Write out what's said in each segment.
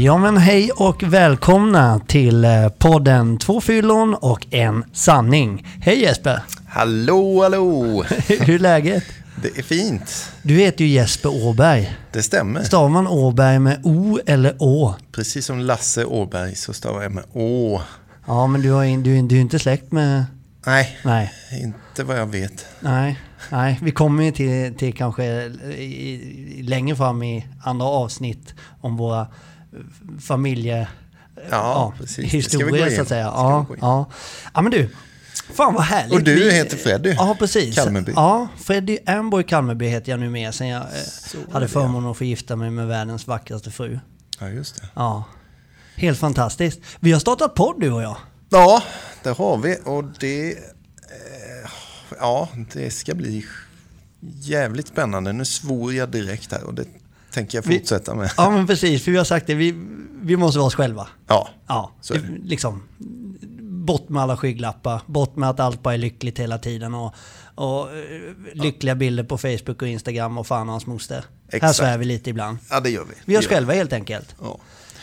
Ja men hej och välkomna till eh, podden Två fyllon och en sanning. Hej Jesper! Hallå, hallå! Hur är läget? Det är fint. Du heter ju Jesper Åberg. Det stämmer. Stavar man Åberg med O eller Å? Precis som Lasse Åberg så stavar jag med Å. Ja men du, har du, du är inte släkt med... Nej, Nej, inte vad jag vet. nej, nej. Vi kommer ju till, till kanske i, i, längre fram i andra avsnitt om våra familje... Ja, Historia så att säga. Ja, ja. ja men du. Fan vad härligt. Och du heter Freddy. Ja, precis. Kalmerby. Ja, Freddy Ernborg Kalmerby heter jag nu med sen jag eh, Så hade förmånen att få gifta mig med världens vackraste fru. Ja, just det. Ja, helt fantastiskt. Vi har startat podd du och jag. Ja, det har vi och det... Eh, ja, det ska bli jävligt spännande. Nu svor jag direkt här och det tänker jag Vi- fortsätta med. Ja, men precis. För vi har sagt det, vi, vi måste vara oss själva. Ja, Ja, Så det, liksom. Bort med alla skygglappar, bort med att allt bara är lyckligt hela tiden och, och eh, lyckliga bilder på Facebook och Instagram och fan och hans moster. Här Exakt. svär vi lite ibland. ja det gör vi. Vi är oss själva helt enkelt. Ja.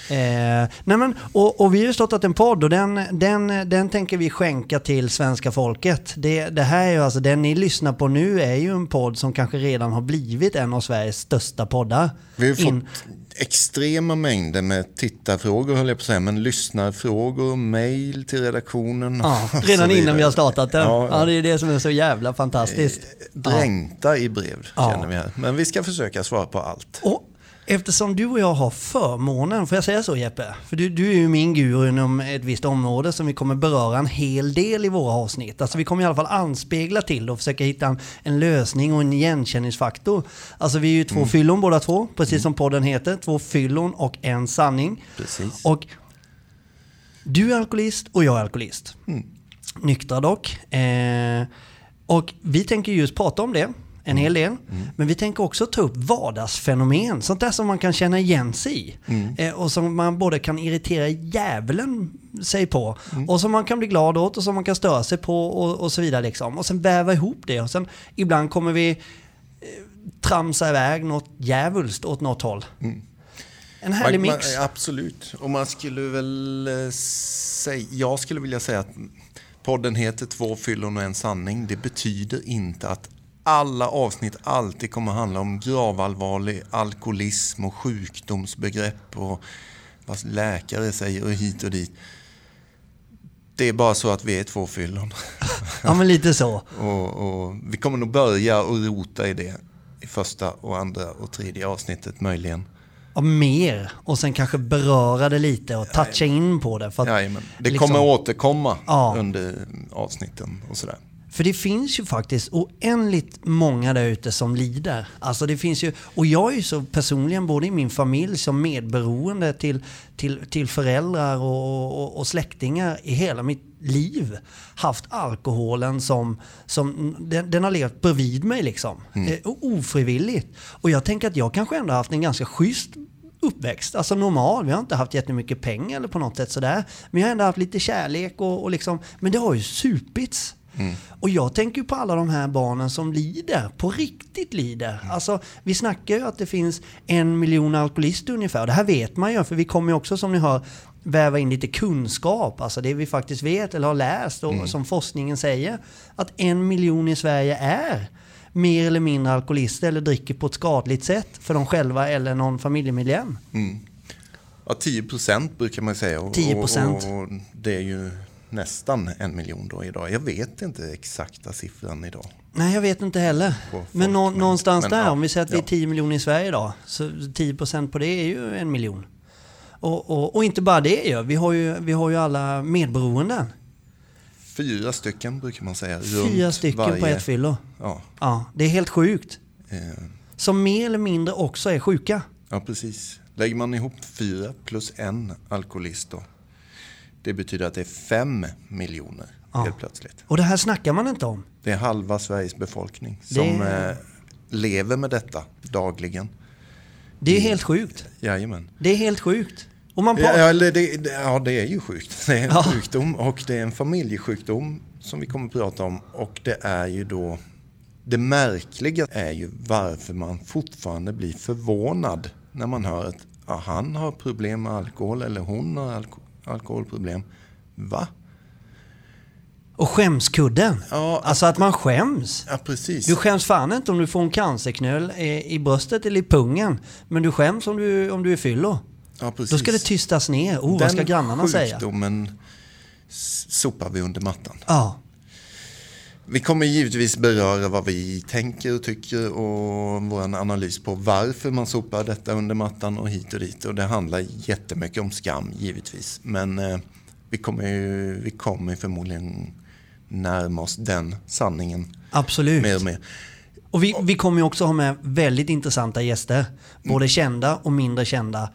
Eh, nej men, och, och vi har ju startat en podd och den, den, den tänker vi skänka till svenska folket. Det, det här är ju alltså, den ni lyssnar på nu är ju en podd som kanske redan har blivit en av Sveriges största poddar. Vi har fått In- extrema mängder med tittarfrågor höll jag på att säga, men lyssnarfrågor, mejl till redaktionen. Ja, redan innan vi har startat den. Ja, Ja, ja. det är det som är så jävla fantastiskt. Dränkta i brev Ja. känner vi här. Men vi ska försöka svara på allt. Och eftersom du och jag har förmånen, får jag säga så Jeppe? För du, du är ju min guru inom ett visst område som vi kommer beröra en hel del i våra avsnitt. Alltså vi kommer i alla fall anspegla till och försöka hitta en, en lösning och en igenkänningsfaktor. Alltså vi är ju två fyllon båda två, precis som podden heter. Två fyllon och en sanning. Precis. Och du är alkoholist och jag är alkoholist. Nyktra dock. Eh, och vi tänker just prata om det en hel del. Men vi tänker också ta upp vardagsfenomen. Sånt där som man kan känna igen sig i. Eh, och som man både kan irritera djävulen sig på. Och som man kan bli glad åt och som man kan störa sig på och, och så vidare. Liksom. Och sen väva ihop det. Och sen ibland kommer vi eh, tramsa iväg något djävulskt åt något håll. En härlig Man- mix. Man, absolut. Och man skulle väl eh, säga, jag skulle vilja säga att podden heter Två fyllon och en sanning. Det betyder inte att alla avsnitt alltid kommer handla om gravallvarlig alkoholism och sjukdomsbegrepp och vad läkare säger och hit och dit. Det är bara så att vi är två fyllon. Ja men lite så. Och, och vi kommer nog börja och rota i det i första och andra och tredje avsnittet möjligen. Ja, mer. Och sen kanske beröra det lite och toucha in på det. För, att, Jajamän. Det liksom- kommer återkomma Ja. under avsnitten och sådär. För det finns ju faktiskt oändligt många där ute som lider. Alltså det finns ju, och jag är ju så personligen både i min familj som medberoende till, till, till föräldrar och, och, och släktingar i hela mitt liv haft alkoholen som, som den, den har levt bredvid mig liksom. Eh, ofrivilligt. Och jag tänker att jag kanske ändå haft en ganska schysst uppväxt, alltså normal. Vi har inte haft jättemycket pengar eller på något sätt sådär. Men jag har ändå haft lite kärlek och, och liksom, men det har ju supits. Och jag tänker på alla de här barnen som lider, på riktigt lider. Alltså, vi snackar ju att det finns en miljon alkoholister ungefär. Det här vet man ju, för vi kommer ju också som ni hör väva in lite kunskap, alltså det vi faktiskt vet eller har läst och som forskningen säger. Att en miljon i Sverige är mer eller mindre alkoholister eller dricker på ett skadligt sätt för dem själva eller någon familjemedlem. Ja, 10 procent brukar man säga. Och, 10%. Och, och det är ju nästan en miljon då idag. Jag vet inte exakta siffran idag. Nej, jag vet inte heller. Men nå- någonstans men där, ja, om vi säger att vi är ja. 10 miljoner i Sverige idag, så 10% på det är ju en miljon. Och, och, och inte bara det ju, vi har ju, vi har ju alla medberoenden. Fyra stycken brukar man säga. Fyra stycken varje, på ett fyllo. Ja, Ja, det är helt sjukt. eh, Som mer eller mindre också är sjuka. ja, precis. Lägger man ihop fyra plus en alkoholist då. Det betyder att det är fem miljoner Ja. helt plötsligt. Och det här snackar man inte om. Det är halva Sveriges befolkning Det- som eh, lever med detta dagligen. Det är helt sjukt. Jajamän. Det är helt sjukt. Och man Ja, eller det, det, ja, det är ju sjukt. Det är en Ja. sjukdom och det är en familjesjukdom som vi kommer att prata om. Och det är ju då... Det märkliga är ju varför man fortfarande blir förvånad när man hör ett ja, han har problem med alkohol eller hon har alko alkoholproblem. Va? Och skämskudden. Ja, Alltså att man skäms. ja precis. Du skäms fan inte om du får en cancerknöl i, bröstet eller i pungen. Men du skäms om du, om du är fyllo. ja, precis. Då ska det tystas ner. Oh, vad ska grannarna säga? Den sjukdomen sopar vi under mattan. Ja, Vi kommer givetvis beröra vad vi tänker och tycker och vår analys på varför man sopar detta under mattan och hit och dit. Och det handlar jättemycket om skam givetvis. Men eh, vi kommer ju vi kommer förmodligen närma oss den sanningen absolut. mer och mer. Och vi, vi kommer ju också ha med väldigt intressanta gäster. Både kända och mindre kända.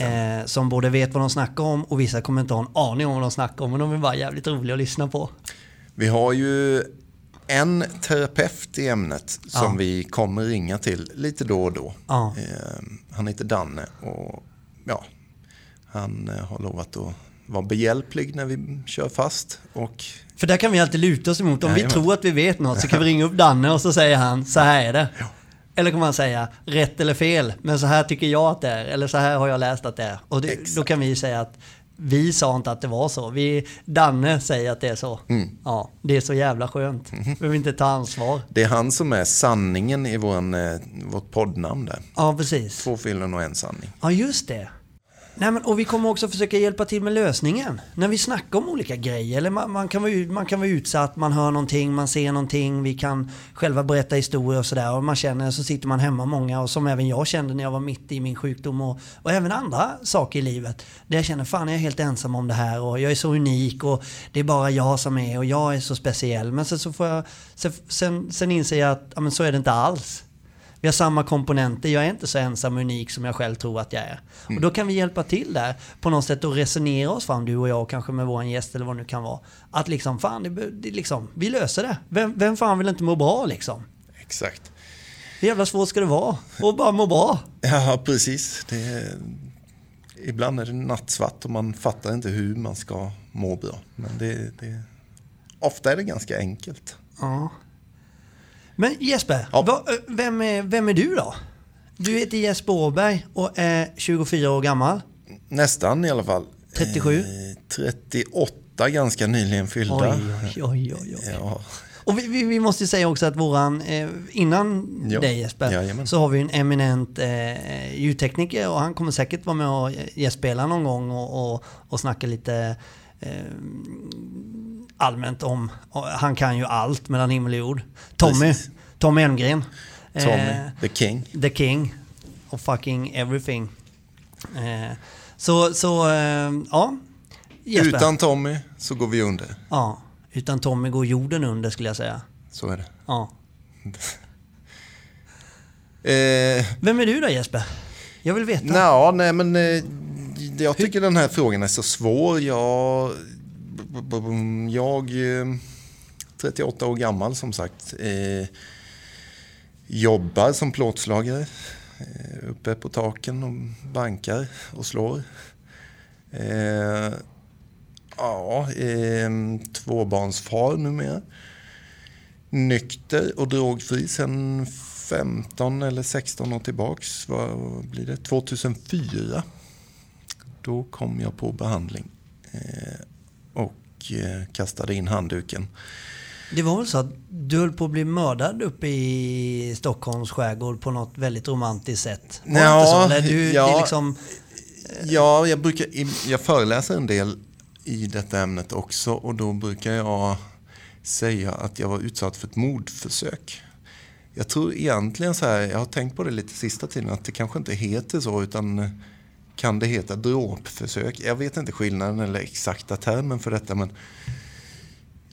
Eh, som både vet vad de snackar om och vissa kommer inte ha en aning om vad de snackar om. Men de är bara jävligt roliga att lyssna på. Vi har ju en terapeut i ämnet som Ja. vi kommer ringa till lite då och då. Ja. Eh, han heter Danne och ja, han eh, har lovat att vara behjälplig när vi kör fast. Och För där kan vi alltid luta oss emot. Om vi Jajamän. tror att vi vet något så kan vi ringa upp Danne och så säger han så här är det. Eller kan man säga rätt eller fel, men så här tycker jag att det är. Eller så här har jag läst att det är. Och det, då kan vi säga att vi sa inte att det var så. Vi, Danne säger att det är så. Mm. Ja, det är så jävla skönt. Mhm. Vi behöver inte ta ansvar. det är han som är sanningen i våran, eh, vårt poddnamn där. Ja, precis. Två fyllon och en sanning. Ja, just det. Nej, men, och vi kommer också försöka hjälpa till med lösningen. När vi snackar om olika grejer. Eller man, man, kan vara, man kan vara utsatt, man hör någonting, man ser någonting. Vi kan själva berätta historier och sådär. Och man känner, så sitter man hemma många. Och som även jag kände när jag var mitt i min sjukdom. Och, och även andra saker i livet. Där jag känner, fan jag är helt ensam om det här. Och jag är så unik. Och det är bara jag som är. Och jag är så speciell. Men sen så får jag... Sen, sen, sen inser jag att ja, men så är det inte alls. Vi har samma komponenter, jag är inte så ensam och unik som jag själv tror att jag är. Och då kan vi hjälpa till där på något sätt och resonera oss fram, du och jag, kanske med vår gäst eller vad det nu kan vara. Att liksom, fan, det, det, liksom, vi löser det. Vem, vem fan vill inte må bra liksom? Exakt. Hur jävla svårt ska det vara? Och bara må bra. Ja, precis. Är, ibland är det nattsvart och man fattar inte hur man ska må bra. Men det, det, ofta är det ganska enkelt. Ja. Men Jesper, Ja. vad- vem, är, vem är du då? Du heter Jesper Åberg och är 24 år gammal. Nästan i alla fall. 37? Eh, 38 ganska nyligen fyllda. Oj, oj, oj, oj. Ja, Och vi, vi, måste säga också att våran, eh, innan Ja, dig Jesper, jajamän. så har vi en eminent eh, ljudtekniker och han kommer säkert vara med och gästspela någon gång och, och, och snacka lite eh, allmänt om, och han kan ju allt mellan himmel och jord. Tommy, Precis. Tommy Elmgren. Tommy, Eh, the king. The King of fucking everything. Eh, så, så eh, ja. Jesper. Utan Tommy så går vi under. Ja, utan Tommy går jorden under skulle jag säga. Så är det. Ja. Eh, Vem är du då Jesper? Jag vill veta. Nå, nej men eh, jag tycker den här frågan är så svår. Jag, jag eh, 38 år gammal som sagt. Eh, jobbar som plåtslagare. Eh, uppe på taken och bankar och slår. Eh, ja, eh, tvåbarnsfar numera. Nykter och drogfri sedan 15 eller 16 år tillbaks. Vad blir det? 2004. Då kom jag på behandling. Eh, och eh, kastade in handduken. Det var väl så att du höll på att bli mördad uppe i Stockholms skärgård på något väldigt romantiskt sätt? Var det Ja? Eller du, ja. det liksom, Ja, jag, brukar, jag föreläser en del i detta ämnet också och då brukar jag säga att jag var utsatt för ett mordförsök. Jag tror egentligen så här, jag har tänkt på det lite sista tiden, att det kanske inte heter så utan kan det heta dråpförsök? Jag vet inte skillnaden eller exakta termen för detta men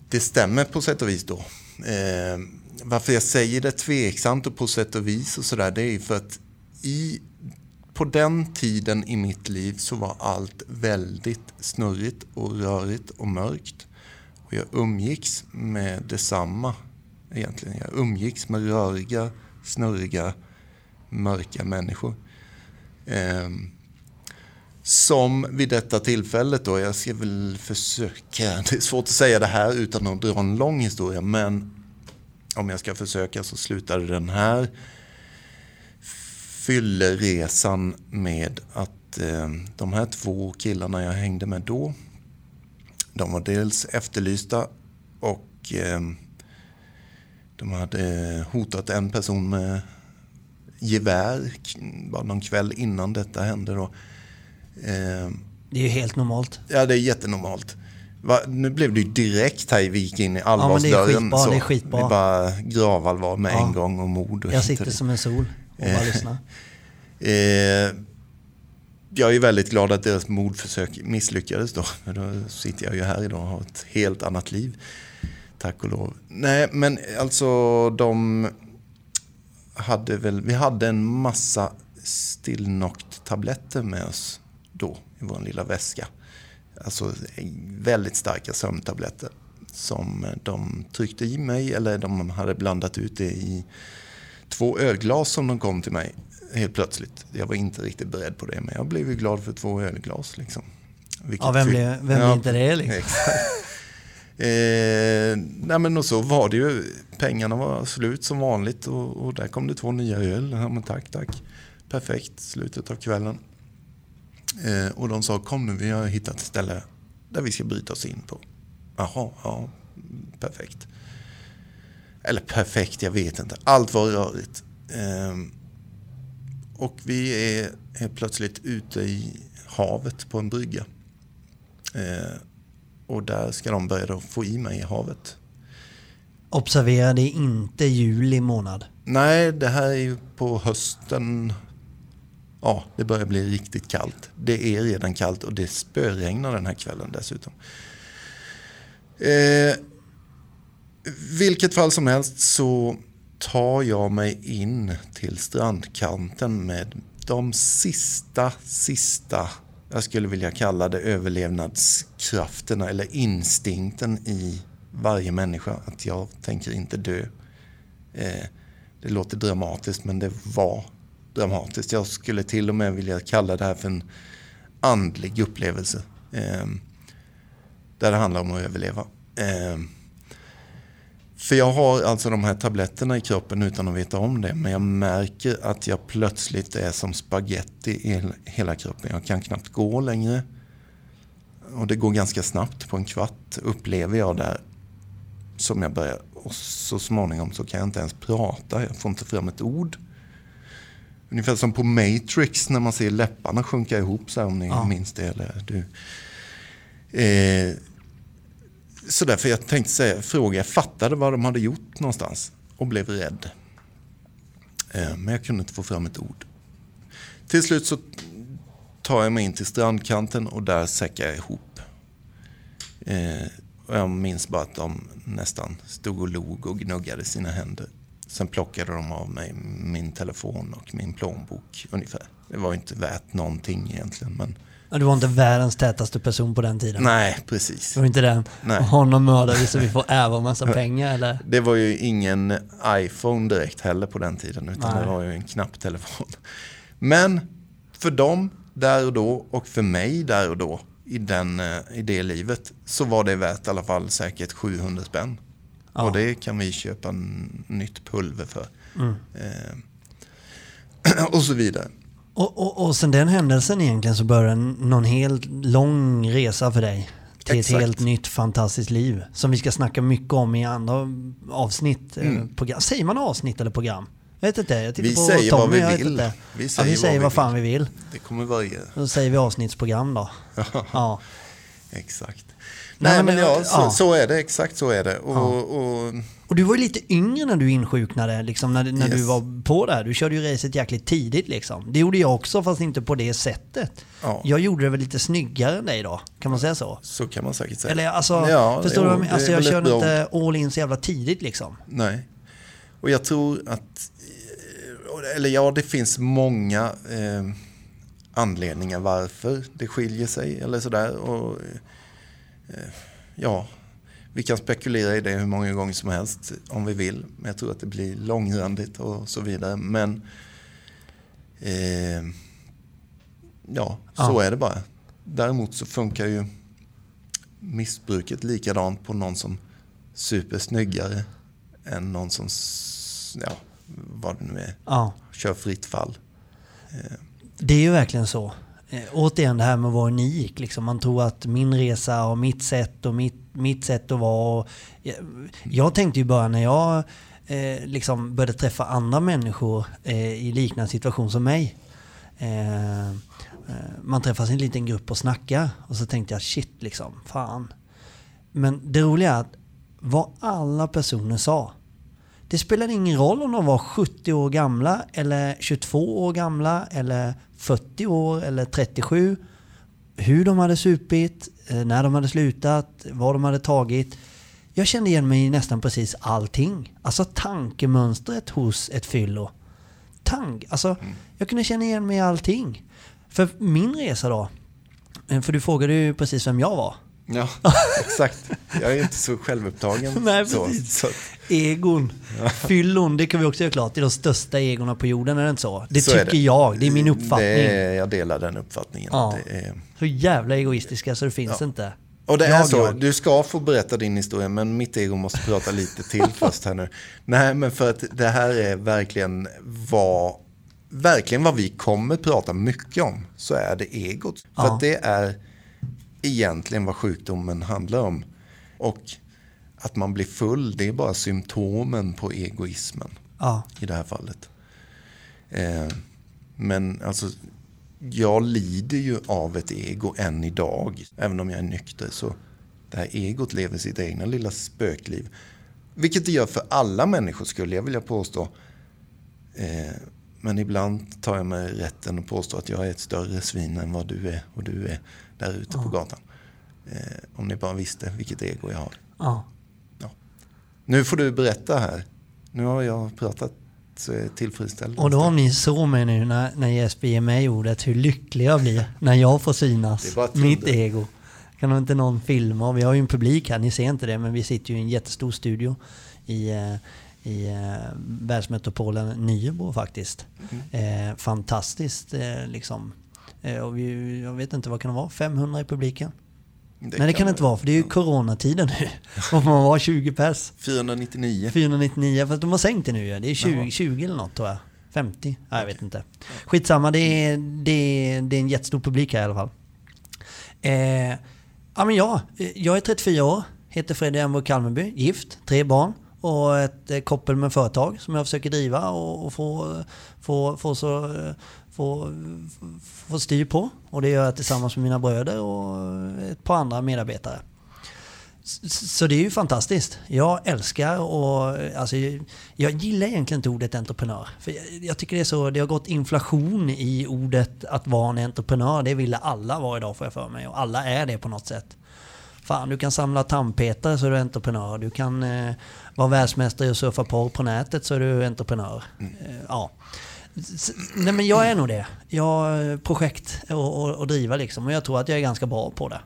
det stämmer på sätt och vis då. Eh, varför jag säger det tveksamt och på sätt och vis och sådär det är ju för att i på den tiden i mitt liv så var allt väldigt snurrigt och rörigt och mörkt. Och jag umgicks med detsamma egentligen. Jag umgicks med röriga, snurriga, mörka människor. Ehm, som vid detta tillfället då, jag ska väl försöka, det är svårt att säga det här utan att dra en lång historia, men om jag ska försöka så slutade den här fylleresan med att eh, de här två killarna jag hängde med då, de var dels efterlysta och eh, de hade hotat en person med gevär bara någon kväll innan detta hände. Då. Eh, det är ju helt normalt. Ja, det är jättenormalt. Va, nu blev det ju direkt här vi gick in i allvarsdörren. Ja, det är skitbra. Så det är skitbra. Det är bara gravallvar med ja. en gång och mord. Och jag sitter som en sol och bara lyssnar. Eh, jag är väldigt glad att deras mordförsök misslyckades då. För då sitter jag ju här idag och har ett helt annat liv. Tack och lov. Nej, men alltså de hade väl, vi hade en massa Stillnoct-tabletter med oss då i vår lilla väska. Alltså väldigt starka sömntabletter som de tryckte i mig eller de hade blandat ut det i två ölglas som de kom till mig helt plötsligt. Jag var inte riktigt beredd på det men jag blev ju glad för två ölglas. Liksom. ja, vem blir, vem ja, inte det liksom? Eh, nej men och så var det ju. Pengarna var slut som vanligt och, och där kom det två nya öl. Ja, men tack, tack. Perfekt, slutet av kvällen. Eh, och de sa kom nu, vi har hittat ett ställe där vi ska bryta oss in på. Jaha, ja, perfekt. Eller perfekt, jag vet inte. Allt var rörigt. Eh, och vi är, är plötsligt ute i havet på en brygga. Eh, och där ska de börja få i mig i havet. Observera, det är inte juli månad. Nej, det här är ju på hösten. Ja, det börjar bli riktigt kallt. Det är redan kallt och det spöregnar den här kvällen dessutom. Eh, vilket fall som helst så tar jag mig in till strandkanten med de sista, sista jag skulle vilja kalla det överlevnadskrafterna eller instinkten i varje människa. Att jag tänker inte dö. Eh, det låter dramatiskt men det var dramatiskt. Jag skulle till och med vilja kalla det här för en andlig upplevelse. Eh, där det handlar om att överleva. Eh, för jag har alltså de här tabletterna i kroppen utan att veta om det. Men jag märker att jag plötsligt är som spaghetti i hela kroppen. Jag kan knappt gå längre. Och det går ganska snabbt. På en kvart upplever jag där som jag börjar. Och så småningom så kan jag inte ens prata. Jag får inte fram ett ord. Ungefär som på Matrix när man ser läpparna sjunka ihop så här, om ni ja. minns det. Eller du. Eh, så därför jag tänkte säga, fråga, jag fattade vad de hade gjort någonstans och blev rädd. Eh, men jag kunde inte få fram ett ord. Till slut så tar jag mig in till strandkanten och där säckar jag ihop. Eh, och jag minns bara att de nästan stod och log och gnuggade sina händer. Sen plockade de av mig min telefon och min plånbok ungefär. Det var inte värt någonting egentligen. Men du var inte världens tätaste person på den tiden. Nej, precis. Du var inte den. Nej. Honom mördar vi så vi får ärva massa pengar eller? Det var ju ingen iPhone direkt heller på den tiden. Utan Nej. det var ju en knapptelefon. Men för dem där och då och för mig där och då i, den, eh, i det livet så var det värt i alla fall säkert 700 spänn. Ja. Och det kan vi köpa nytt pulver för. Mm. Eh, och så vidare. Och, och, och sen den händelsen egentligen så började någon helt lång resa för dig. Till Exakt. ett helt nytt fantastiskt liv. Som vi ska snacka mycket om i andra avsnitt. Eh, mm. Program. Säger man avsnitt eller program? Jag vet inte. Jag vi säger Tommy, vad vi vill. Vi säger, ja, vi säger vad, vad fan vi vill. Det kommer variera. Då säger vi avsnittsprogram då. ja. Exakt. Nej, men, men ja, så, ja. så, är det. Exakt så är det. Och, ja. och, och, du var ju lite yngre när du insjuknade, liksom, när, när yes. du var på det här. Du körde ju racet jäkligt tidigt. Liksom. Det gjorde jag också, fast inte på det sättet. Ja. Jag gjorde det väl lite snyggare än dig då? Kan man säga så? Så kan man säkert säga. Eller alltså, ja, förstår jo, du? Alltså, jag körde inte all in så jävla tidigt liksom. Nej. Och jag tror att, eller ja, det finns många eh, anledningar varför det skiljer sig eller sådär. Och, Eh, ja, vi kan spekulera i det hur många gånger som helst om vi vill. Men jag tror att det blir långrandigt och så vidare. Men eh, ja, så ja. är det bara. Däremot så funkar ju missbruket likadant på någon som super snyggare än någon som, ja, vad det nu är, ja. kör fritt fall. Eh. Det är ju verkligen så. Eh, återigen det här med att vara unik. Liksom. Man tror att min resa och mitt sätt och mitt, mitt sätt att vara. Och, jag, jag tänkte ju bara när jag eh, liksom började träffa andra människor eh, i liknande situation som mig. Eh, eh, man träffas i en liten grupp och snackar och så tänkte jag shit liksom, fan. Men det roliga är att vad alla personer sa. Det spelade ingen roll om de var 70 år gamla eller 22 år gamla eller 40 år eller 37. Hur de hade supit, eh, när de hade slutat, vad de hade tagit. Jag kände igen mig i nästan precis allting. Alltså tankemönstret hos ett fyllo. Tank, alltså, mm. Jag kunde känna igen mig i allting. För min resa då, eh, för du frågade ju precis vem jag var. Ja, exakt. Jag är inte så självupptagen. Nej, precis. Så, så. Egon, ja. fyllon, det kan vi också göra klart. Det är de största egorna på jorden, är det inte så? Det så tycker det. jag, det är min uppfattning. Det, jag delar den uppfattningen. Ja. Är... Så jävla egoistiska så det finns ja. inte. Och det är jag, så, jag. du ska få berätta din historia, men mitt ego måste prata lite till först här nu. Nej, men för att det här är verkligen vad, verkligen vad vi kommer prata mycket om, så är det egot. För att det är egentligen vad sjukdomen handlar om. Och att man blir full, det är bara symptomen på egoismen ja. i det här fallet. Eh, men alltså, jag lider ju av ett ego än idag. Även om jag är nykter så det här egot lever sitt egna lilla spökliv. Vilket det gör för alla människor skulle jag vilja påstå. Eh, men ibland tar jag mig rätten att påstå att jag är ett större svin än vad du är och du är där ute ja. på gatan. Eh, om ni bara visste vilket ego jag har. Ja. ja. Nu får du berätta här. Nu har jag pratat tillfredsställd. Och då så med nu när, när Jesper ger mig ordet hur lycklig jag blir när jag får synas. Mitt ego. Kan inte någon filma? Vi har ju en publik här, ni ser inte det, men vi sitter ju i en jättestor studio i, eh, i eh, världsmetropolen Nybro faktiskt. Mm. Eh, fantastiskt eh, liksom. Eh, och vi, jag vet inte, vad kan det vara? 500 i publiken? Det Nej det kan det inte vara för det är ju coronatiden nu. Om man var 20 pers. 499. 499 fast de har sänkt det nu ja. Det är 20, 20 eller något tror jag. 50? Nej, jag vet inte. Skitsamma, det är, det, är, det är en jättestor publik här i alla fall. Eh, ja men ja, jag är 34 år. Heter Fredrik Embo Kalmerby. Gift, tre barn och ett eh, koppel med företag som jag försöker driva och få, få, få så eh, få, få styr på. Och det gör jag tillsammans med mina bröder och ett par andra medarbetare. Så det är ju fantastiskt. Jag älskar och eh, alltså, jag gillar egentligen inte ordet entreprenör. För jag, jag, tycker det är så, det har gått inflation i ordet att vara en entreprenör. Det vill alla vara idag får jag för mig och alla är det på något sätt. Fan, du kan samla tandpetare så är du entreprenör. Du kan eh, vara världsmästare i att surfa porr på nätet så är du entreprenör. Mm. Eh, ja. Nej men jag är nog det. Jag har projekt att driva liksom och jag tror att jag är ganska bra på det.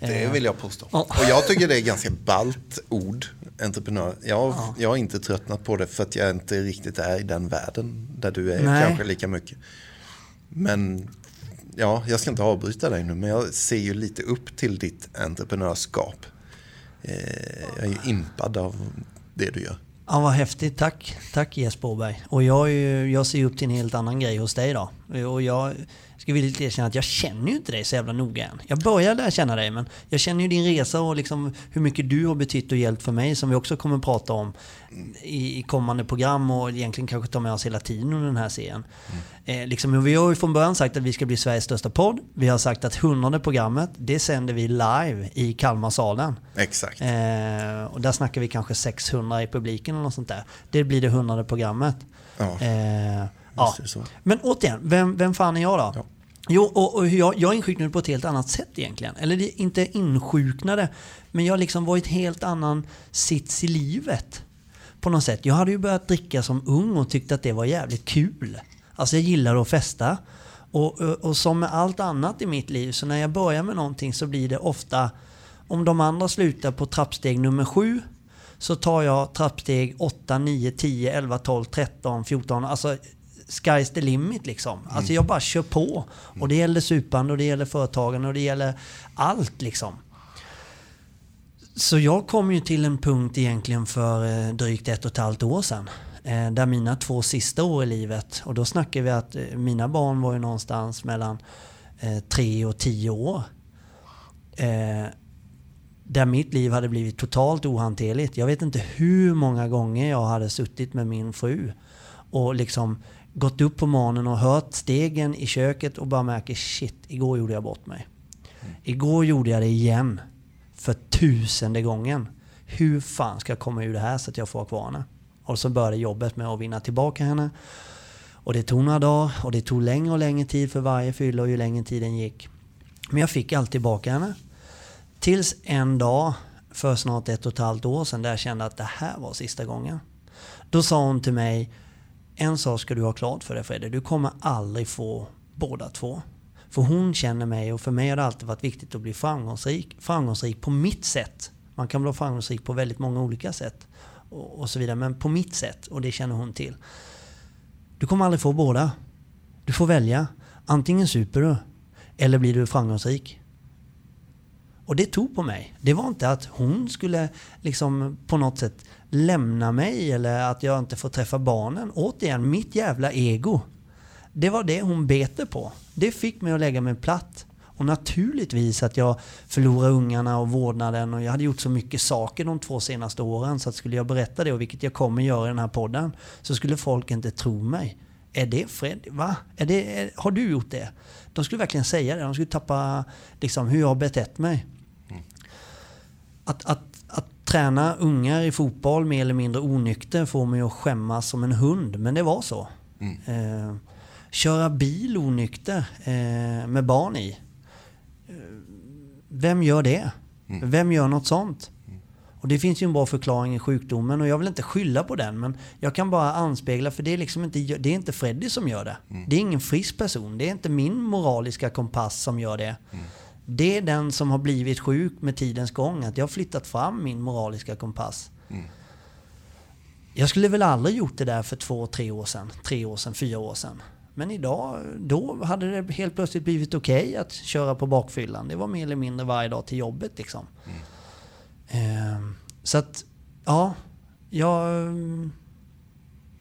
Det vill jag påstå. Och jag tycker det är ganska balt ord, entreprenör. Jag, ja. jag har inte tröttnat på det för att jag inte riktigt är i den världen där du är Nej. kanske lika mycket. Men ja, jag ska inte avbryta dig nu, men jag ser ju lite upp till ditt entreprenörskap. Eh, jag är ju impad av det du gör. Ja, vad häftigt. Tack. Tack Jesper Åberg. Och jag, jag ser upp till en helt annan grej hos dig då. Och jag ska villigt erkänna att jag känner ju inte dig så jävla noga än. Jag börjar lära känna dig, men jag känner ju din resa och liksom hur mycket du har betytt och hjälpt för mig som vi också kommer att prata om i, i kommande program och egentligen kanske ta med oss hela tiden under den här serien. Mm. Eh, liksom, vi har ju från början sagt att vi ska bli Sveriges största podd. Vi har sagt att hundrade programmet, det sänder vi live i Kalmarsalen. Exakt. Eh, och där snackar vi kanske 600 i publiken eller något sånt där. Det blir det hundrade programmet. Ja. Eh, ja. Men återigen, vem, vem fan är jag då? Ja. Jo, och, och jag, jag insjuknade på ett helt annat sätt egentligen. Eller inte insjuknade, men jag liksom var i ett helt annan sits i livet. På något sätt. Jag hade ju börjat dricka som ung och tyckte att det var jävligt kul. Alltså jag gillar att festa. Och, och, och som med allt annat i mitt liv, så när jag börjar med någonting så blir det ofta, om de andra slutar på trappsteg nummer sju, så tar jag trappsteg 8, 9, 10, 11, 12, 13, 14. Alltså sky's the limit liksom. Mm. Alltså jag bara kör på. Och det gäller supande och det gäller företagande och det gäller allt liksom. Så jag kom ju till en punkt egentligen för eh, drygt ett och ett halvt år sedan. Eh, där mina två sista år i livet, och då snackar vi att eh, mina barn var ju någonstans mellan tre och tio år. Där mitt liv hade blivit totalt ohanterligt. Jag vet inte hur många gånger jag hade suttit med min fru och liksom gått upp på morgonen och hört stegen i köket och bara märker shit, igår gjorde jag bort mig. Igår gjorde jag det igen. För tusende gången. Hur fan ska jag komma ur det här så att jag får kvar henne? Och så började jobbet med att vinna tillbaka henne. Och det tog några dagar och det tog längre och längre tid för varje fylla och ju längre tiden gick. Men jag fick alltid tillbaka henne. Tills en dag för snart ett och ett halvt år sedan där jag kände att det här var sista gången. Då sa hon till mig, en sak ska du ha klart för dig Fredde, du kommer aldrig få båda två. För hon känner mig och för mig har det alltid varit viktigt att bli framgångsrik. Framgångsrik på mitt sätt. Man kan bli framgångsrik på väldigt många olika sätt. Och, och så vidare. Men på mitt sätt. Och det känner hon till. Du kommer aldrig få båda. Du får välja. Antingen super du. Eller blir du framgångsrik. Och det tog på mig. Det var inte att hon skulle liksom på något sätt lämna mig eller att jag inte får träffa barnen. Återigen, mitt jävla ego. Det var det hon bete på. Det fick mig att lägga mig platt. Och naturligtvis att jag förlorade ungarna och vårdnaden och jag hade gjort så mycket saker de två senaste åren så att skulle jag berätta det, och vilket jag kommer göra i den här podden, så skulle folk inte tro mig. Är det Fred? Va? Är det, är, har du gjort det? De skulle verkligen säga det. De skulle tappa liksom, hur jag har betett mig. Att, att, att träna ungar i fotboll mer eller mindre onykter får mig att skämmas som en hund, men det var så. Mm. Eh, köra bil onykter eh, med barn i. Eh, vem gör det? Mm. Vem gör något sånt? Mm. Och det finns ju en bra förklaring i sjukdomen och jag vill inte skylla på den men jag kan bara anspegla för det är liksom inte, det är inte Freddy som gör det. Mm. Det är ingen frisk person. Det är inte min moraliska kompass som gör det. Mm. Det är den som har blivit sjuk med tidens gång. Att jag har flyttat fram min moraliska kompass. Mm. Jag skulle väl aldrig gjort det där för två, tre år sedan. Tre år sedan, fyra år sedan. Men idag, då hade det helt plötsligt blivit okej okay att köra på bakfyllan. Det var mer eller mindre varje dag till jobbet liksom. Mm. Eh, så att, ja. Jag,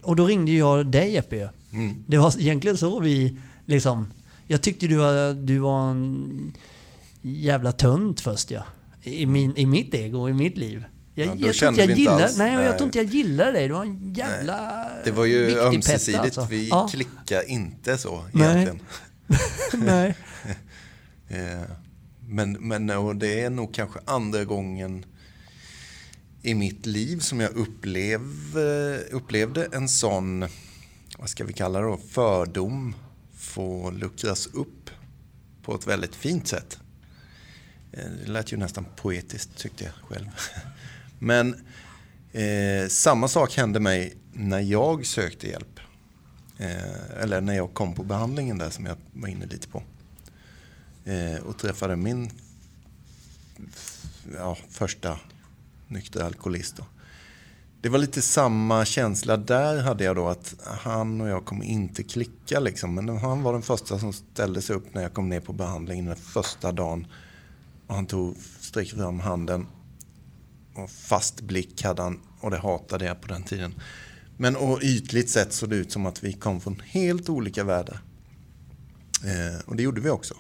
och då ringde jag dig Jeppe mm. Det var egentligen så vi liksom... Jag tyckte du var, du var en jävla tunt först ja. I, min, I mitt ego, i mitt liv. Jag, ja, jag, tror inte jag, gillar, nej, nej. jag tror inte jag gillar dig. Det var en jävla nej. Det var ju ömsesidigt. Alltså. Vi ja. klickar inte så egentligen. nej. Eh, men, men och det är nog kanske andra gången i mitt liv som jag upplev, upplevde en sån, vad ska vi kalla det då, fördom få luckras upp på ett väldigt fint sätt. Eh, det lät ju nästan poetiskt tyckte jag själv. Men eh, samma sak hände mig när jag sökte hjälp. Eh, eller när jag kom på behandlingen där som jag var inne lite på. Eh, och träffade min ja, första nyktra alkoholist. Då. Det var lite samma känsla där hade jag då att han och jag kommer inte klicka liksom. Men han var den första som ställde sig upp när jag kom ner på behandlingen den första dagen. Och han tog, sträckte fram handen och fast blick hade han och det hatade jag på den tiden. Men och ytligt sett såg det ut som att vi kom från helt olika världar. Eh, och det gjorde vi också.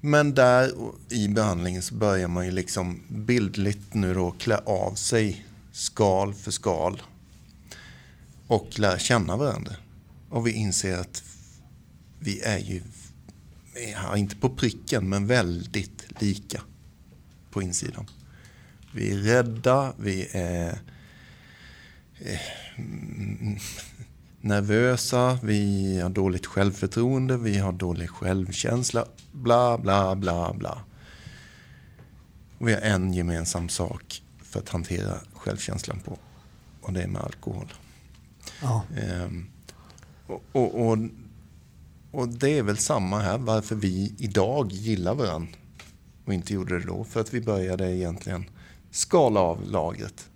Men där i behandlingen så börjar man ju liksom bildligt nu då klä av sig skal för skal. Och lära känna varandra. Och vi inser att vi är ju, ja, inte på pricken, men väldigt lika på insidan. Vi är rädda, vi är eh, nervösa, vi har dåligt självförtroende, vi har dålig självkänsla, bla bla bla bla. Och vi har en gemensam sak för att hantera självkänslan på och det är med alkohol. Ja. Ehm, och, och, och, och, det är väl samma här, varför vi idag gillar varandra och inte gjorde det då. För att vi började egentligen skala av lagret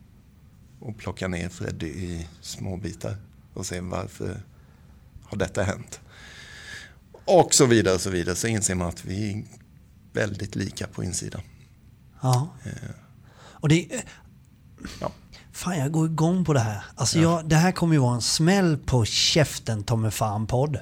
och plocka ner Freddy i små bitar och se varför har detta hänt. Och så vidare och så vidare. Så inser man att vi är väldigt lika på insidan. Ja. Eh. Och det... Ja. Fan, jag går igång på det här. Alltså ja. jag, det här kommer ju vara en smäll på käften Tommy Fan-podd.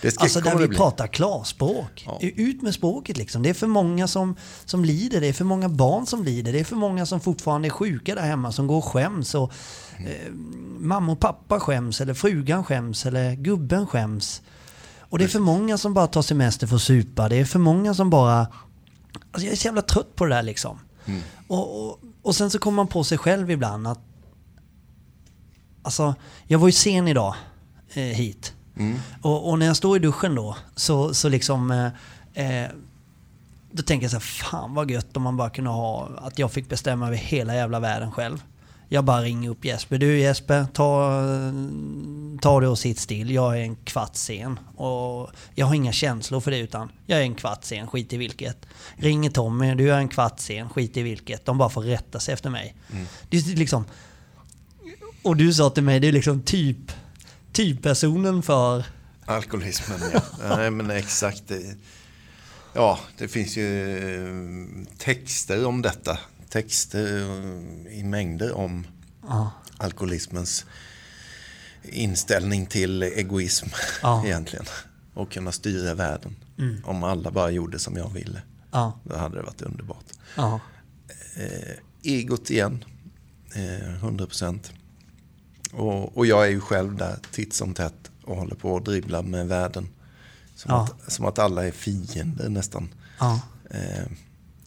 Det ska, Alltså där vi pratar klarspråk. Ja. Ut med språket liksom. Det är för många som, som lider, det är för många barn som lider, det är för många som fortfarande är sjuka där hemma som går och skäms. Och, eh, mamma och pappa skäms, eller frugan skäms, eller gubben skäms. Och det är för många som bara tar semester för att supa. Det är för många som bara... Alltså jag är så jävla trött på det där liksom. Och, och, och sen så kommer man på sig själv ibland att... Alltså, jag var ju sen idag eh, hit. Och, och när jag står i duschen då, så, så liksom... Eh, eh, då tänker jag så här, fan vad gött om man bara kunde ha... Att jag fick bestämma över hela jävla världen själv. Jag bara ringer upp Jesper. Du Jesper, ta, ta det och sitt still. Jag är en kvart sen. Och jag har inga känslor för det utan jag är en kvart sen, skit i vilket. Ringer Tommy, du är en kvart sen, skit i vilket. De bara får rätta sig efter mig. Det är liksom... Och du sa till mig, det är liksom typ... Typpersonen för... Alkoholismen, ja. Nej, men exakt. Ja, det finns ju eh, texter om detta. Texter eh, i mängder om Ja. alkoholismens inställning till egoism Ja. egentligen. Och kunna styra världen. Om alla bara gjorde som jag ville. Ja. Då hade det varit underbart. Ja. Eh, egot igen. Eh, 100 procent. Och, och jag är ju själv där titt som tätt och håller på att dribbla med världen. Som, Ja. att, som att alla är fiender nästan. Ja. Eh,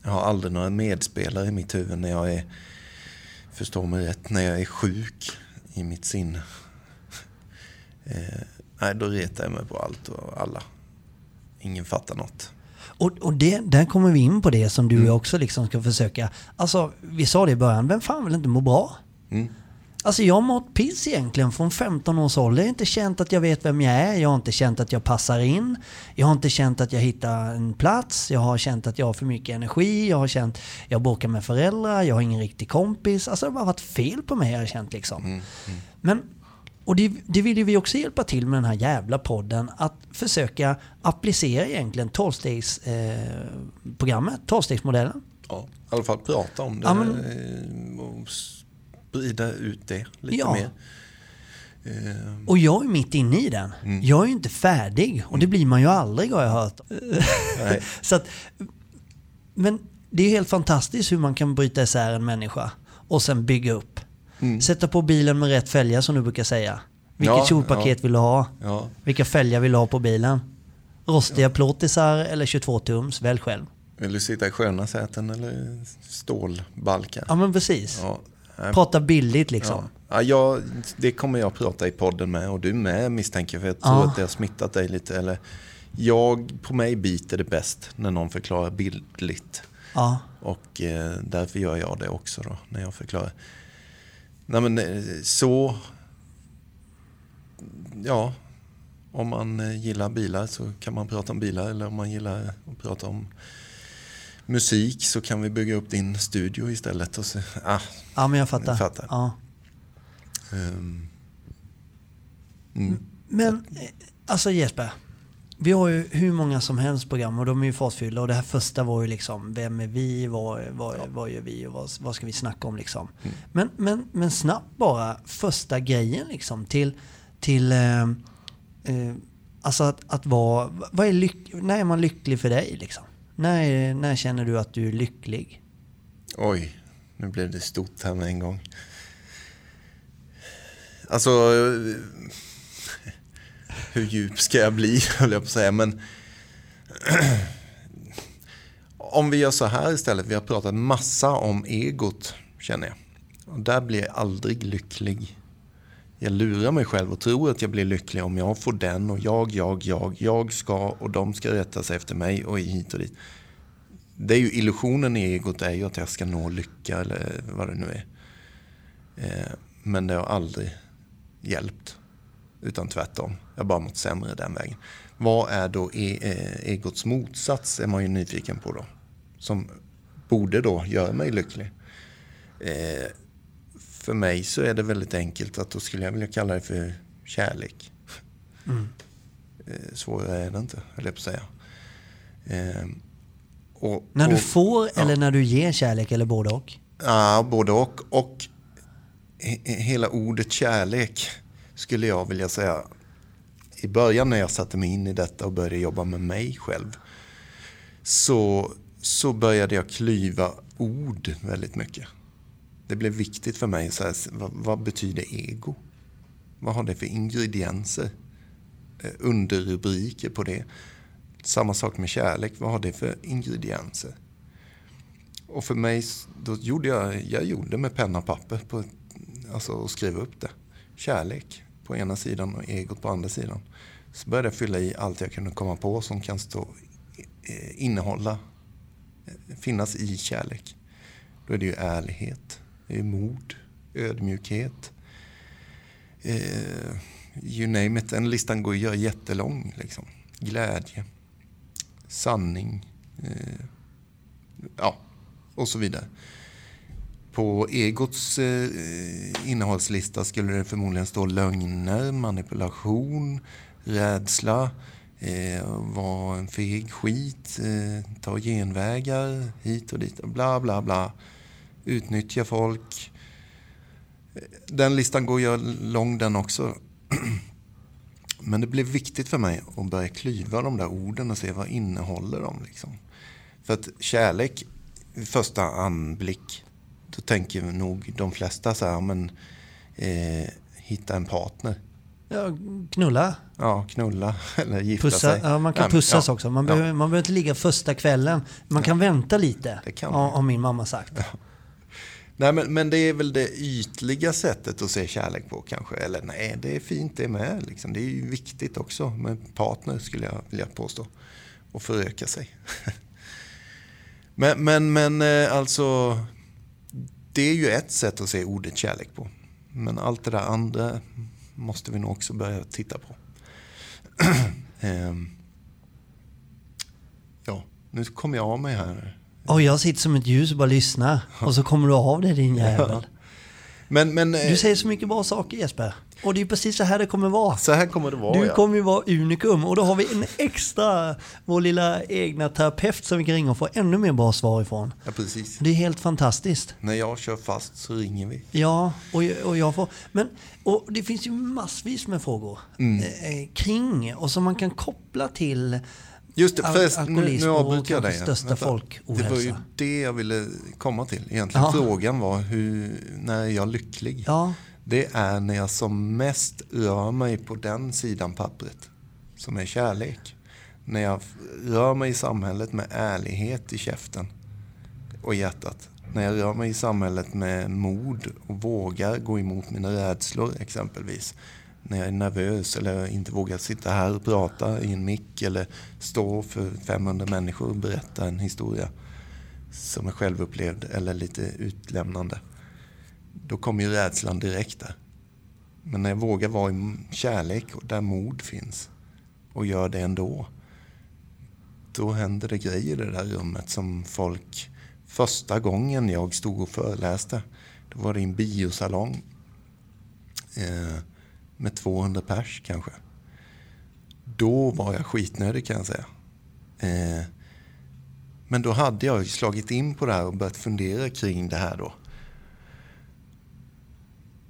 jag har aldrig några medspelare i mitt huvud när jag är, förstå mig rätt, när jag är sjuk i mitt sinne. Eh, nej, då retar jag mig på allt och alla. Ingen fattar något. Och, och det, där kommer vi in på det som du också liksom ska försöka... Alltså, vi sa det i början, vem fan vill inte må bra? Mm. Alltså jag har mått piss egentligen från 15 års ålder. Jag har inte känt att jag vet vem jag är. Jag har inte känt att jag passar in. Jag har inte känt att jag hittar en plats. Jag har känt att jag har för mycket energi. Jag har känt jag bråkar med föräldrar. Jag har ingen riktig kompis. Alltså det har bara varit fel på mig har jag känt liksom. Men, och det, det vill ju vi också hjälpa till med den här jävla podden. Att försöka applicera egentligen 12-stegsprogrammet, eh, programmet, 12-stegsmodellen. Ja, I alla fall prata om det Ja, men- eh, sprida ut det lite Ja. mer. Eh, Och jag är mitt inne i den. Jag är ju inte färdig och det blir man ju aldrig har jag hört. Så att, men det är helt fantastiskt hur man kan bryta isär en människa och sen bygga upp. Sätta på bilen med rätt fälgar som du brukar säga. Vilket Ja, kjolpaket ja. vill du ha? ja, Vilka fälgar vill du ha på bilen? Rostiga plåtisar eller 22 tums? Välj själv. vill du sitta i sköna säten eller stålbalkar? Ja men precis. Ja, Prata billigt liksom. Ja. Ja, det kommer jag prata i podden med och du med misstänker jag, för jag tror att det har smittat dig lite. Eller, jag, på mig biter det bäst när någon förklarar bildligt. Ja. Och eh, därför gör jag det också då, när jag förklarar. Nej men eh, så... Ja, om man eh, gillar bilar så kan man prata om bilar. Eller om man gillar att prata om musik så kan vi bygga upp din studio istället. Och så, ah, ja men jag fattar. Jag fattar. Ja. ehm, mm. Men alltså Jesper, vi har ju hur många som helst program och de är ju fartfyllda och det här första var ju liksom vem är vi, vad, vad, vad gör vi och vad, vad ska vi snacka om liksom. Men, men, men snabbt bara första grejen liksom till, till eh, eh, alltså att, att vara, vad är lyck, när är man lycklig för dig liksom? När, när känner du att du är lycklig? Oj, nu blev det stort här med en gång. Alltså, hur djup ska jag bli, höll jag på att säga. Men om vi gör så här istället. Vi har pratat massa om egot, känner jag. Och där blir jag aldrig lycklig. Jag lurar mig själv och tror att jag blir lycklig om jag får den och jag, jag, jag, jag ska och de ska rätta sig efter mig och hit och dit. Det är ju illusionen i egot är ju att jag ska nå lycka eller vad det nu är. Eh, men det har aldrig hjälpt. Utan tvärtom. Jag har bara mått sämre den vägen. Vad är då e, e, egots motsats är man ju nyfiken på då. Som borde då göra mig lycklig. Eh, för mig så är det väldigt enkelt att då skulle jag vilja kalla det för kärlek. Eh, svårare är det inte, höll jag på att säga. Eh, och, När du och- får eller när du ger kärlek eller både och? Ja, både och. Och he- hela ordet kärlek skulle jag vilja säga i början när jag satte mig in i detta och började jobba med mig själv så, så började jag klyva ord väldigt mycket. Det blev viktigt för mig. Så här, vad, vad betyder ego? Vad har det för ingredienser? Eh, underrubriker på det. Samma sak med kärlek. Vad har det för ingredienser? Och för mig, då gjorde jag, jag gjorde med penna och papper. På, alltså och skrev upp det. Kärlek på ena sidan och egot på andra sidan. Så började jag fylla i allt jag kunde komma på som kan stå, eh, innehålla, eh, finnas i kärlek. Då är det ju ärlighet, mod, ödmjukhet. Eh, you name it. Den listan går att göra jättelång. Liksom. Glädje, sanning, eh, ja, och så vidare. På egots eh, innehållslista skulle det förmodligen stå lögner, manipulation, rädsla, eh, vara en feg skit, eh, ta genvägar hit och dit, bla bla bla. Utnyttja folk. Den listan går ju lång den också. Men det blev viktigt för mig att börja klyva de där orden och se vad innehåller de. Liksom. För att kärlek, vid första anblick, då tänker nog de flesta så här, men eh, hitta en partner. Ja, knulla. Ja, knulla eller gifta Pussa, sig. ja, man kan Nej, pussas ja, också. Man, ja. behöver, man behöver inte ligga första kvällen. Man kan vänta lite, har min mamma sagt. Nej, men, men det är väl det ytliga sättet att se kärlek på kanske. Eller nej, det är fint det med. Liksom. Det är ju viktigt också med partner skulle jag vilja påstå. Och föröka sig. men, men, men eh, alltså, det är ju ett sätt att se ordet kärlek på. Men allt det där andra måste vi nog också börja titta på. Ehm, ja, nu kommer jag av mig här. Och jag sitter som ett ljus och bara lyssnar. Och så kommer du av dig din jävel. Men, men, eh, Du säger så mycket bra saker Jesper. Och det är precis så här det kommer vara. så här kommer det vara. Du ja. kommer ju vara unikum och då har vi en extra, vår lilla egna terapeut som vi kan ringa och få ännu mer bra svar ifrån. Ja, precis. Det är helt fantastiskt. När jag kör fast så ringer vi. Ja, och, jag- och jag får... Men och det finns ju massvis med frågor Mm. eh, kring och som man kan koppla till Just det, förrest, nu, alkoholism nu och avbryter jag kanske största Vänta. folkohälsa. Det var ju det jag ville komma till egentligen. Ja. Frågan var hur, när är jag lycklig? Ja, Det är när jag som mest rör mig på den sidan pappret. Som är kärlek. När jag rör mig i samhället med ärlighet i käften och hjärtat. När jag rör mig i samhället med mod och vågar gå emot mina rädslor exempelvis. När jag är nervös eller inte vågar sitta här och prata i en mick eller stå för 500 människor och berätta en historia som är självupplevd eller lite utlämnande. Då kommer ju rädslan direkt där. Men när jag vågar vara i kärlek och där mod finns och gör det ändå. Då händer det grejer i det där rummet som folk... Första gången jag stod och föreläste, då var det i en biosalong. Eh, med 200 pers kanske. Då var jag skitnödig kan jag säga. Eh, men då hade jag slagit in på det här och börjat fundera kring det här då.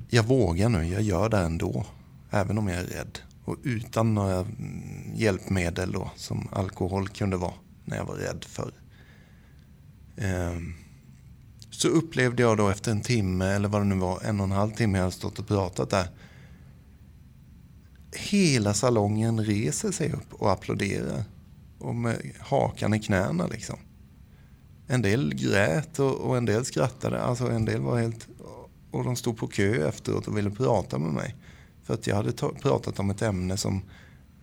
Jag vågar nu, jag gör det ändå. Även om jag är rädd. Och utan några mm, hjälpmedel då, som alkohol kunde vara när jag var rädd för. Eh, så upplevde jag då efter en timme, eller vad det nu var, en och en halv timme jag hade stått och pratat där. Hela salongen reser sig upp och applåderar. Och med hakan i knäna liksom. En del grät och, och en del skrattade. Alltså en del var helt... Och de stod på kö efteråt och ville prata med mig. För att jag hade ta, pratat om ett ämne som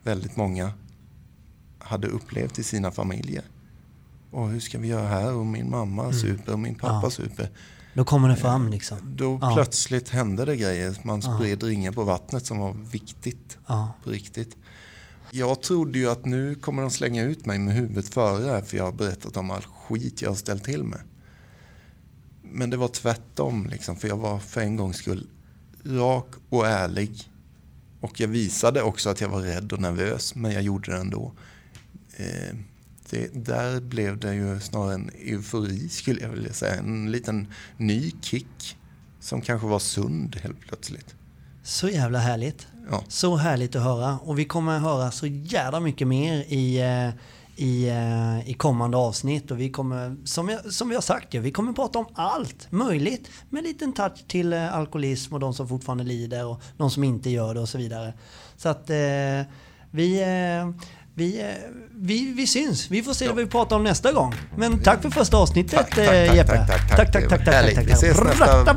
väldigt många hade upplevt i sina familjer. Och hur ska vi göra här? Och min mamma super och min pappa Mm. Ja. super. Då kommer det fram liksom. Då Ja. plötsligt hände det grejer. Man Ja. spred ringar på vattnet som var viktigt Ja. på riktigt. Jag trodde ju att nu kommer de slänga ut mig med huvudet före för jag har berättat om all skit jag har ställt till med. Men det var tvärtom, liksom, för jag var för en gångs skull rak och ärlig. Och jag visade också att jag var rädd och nervös, men jag gjorde det ändå. Eh, det, där blev det ju snarare en eufori, skulle jag vilja säga. En liten ny kick som kanske var sund helt plötsligt. Så jävla härligt. Ja. Så härligt att höra. Och vi kommer höra så jävla mycket mer i, eh, i, eh, i kommande avsnitt. Och vi kommer, som, jag, som vi har sagt, ja, vi kommer prata om allt möjligt. Med en liten touch till eh, alkoholism och de som fortfarande lider och de som inte gör det och så vidare. Så att eh, vi... Eh, vi, eh, vi, vi syns. Vi får se Ja. vad vi pratar om nästa gång. Men tack för första avsnittet Tack, tack, eh, tack, Jeppe. tack, tack, tack. tack, tack, tack, var tack, härligt. tack, Vi tack. ses nästa vecka.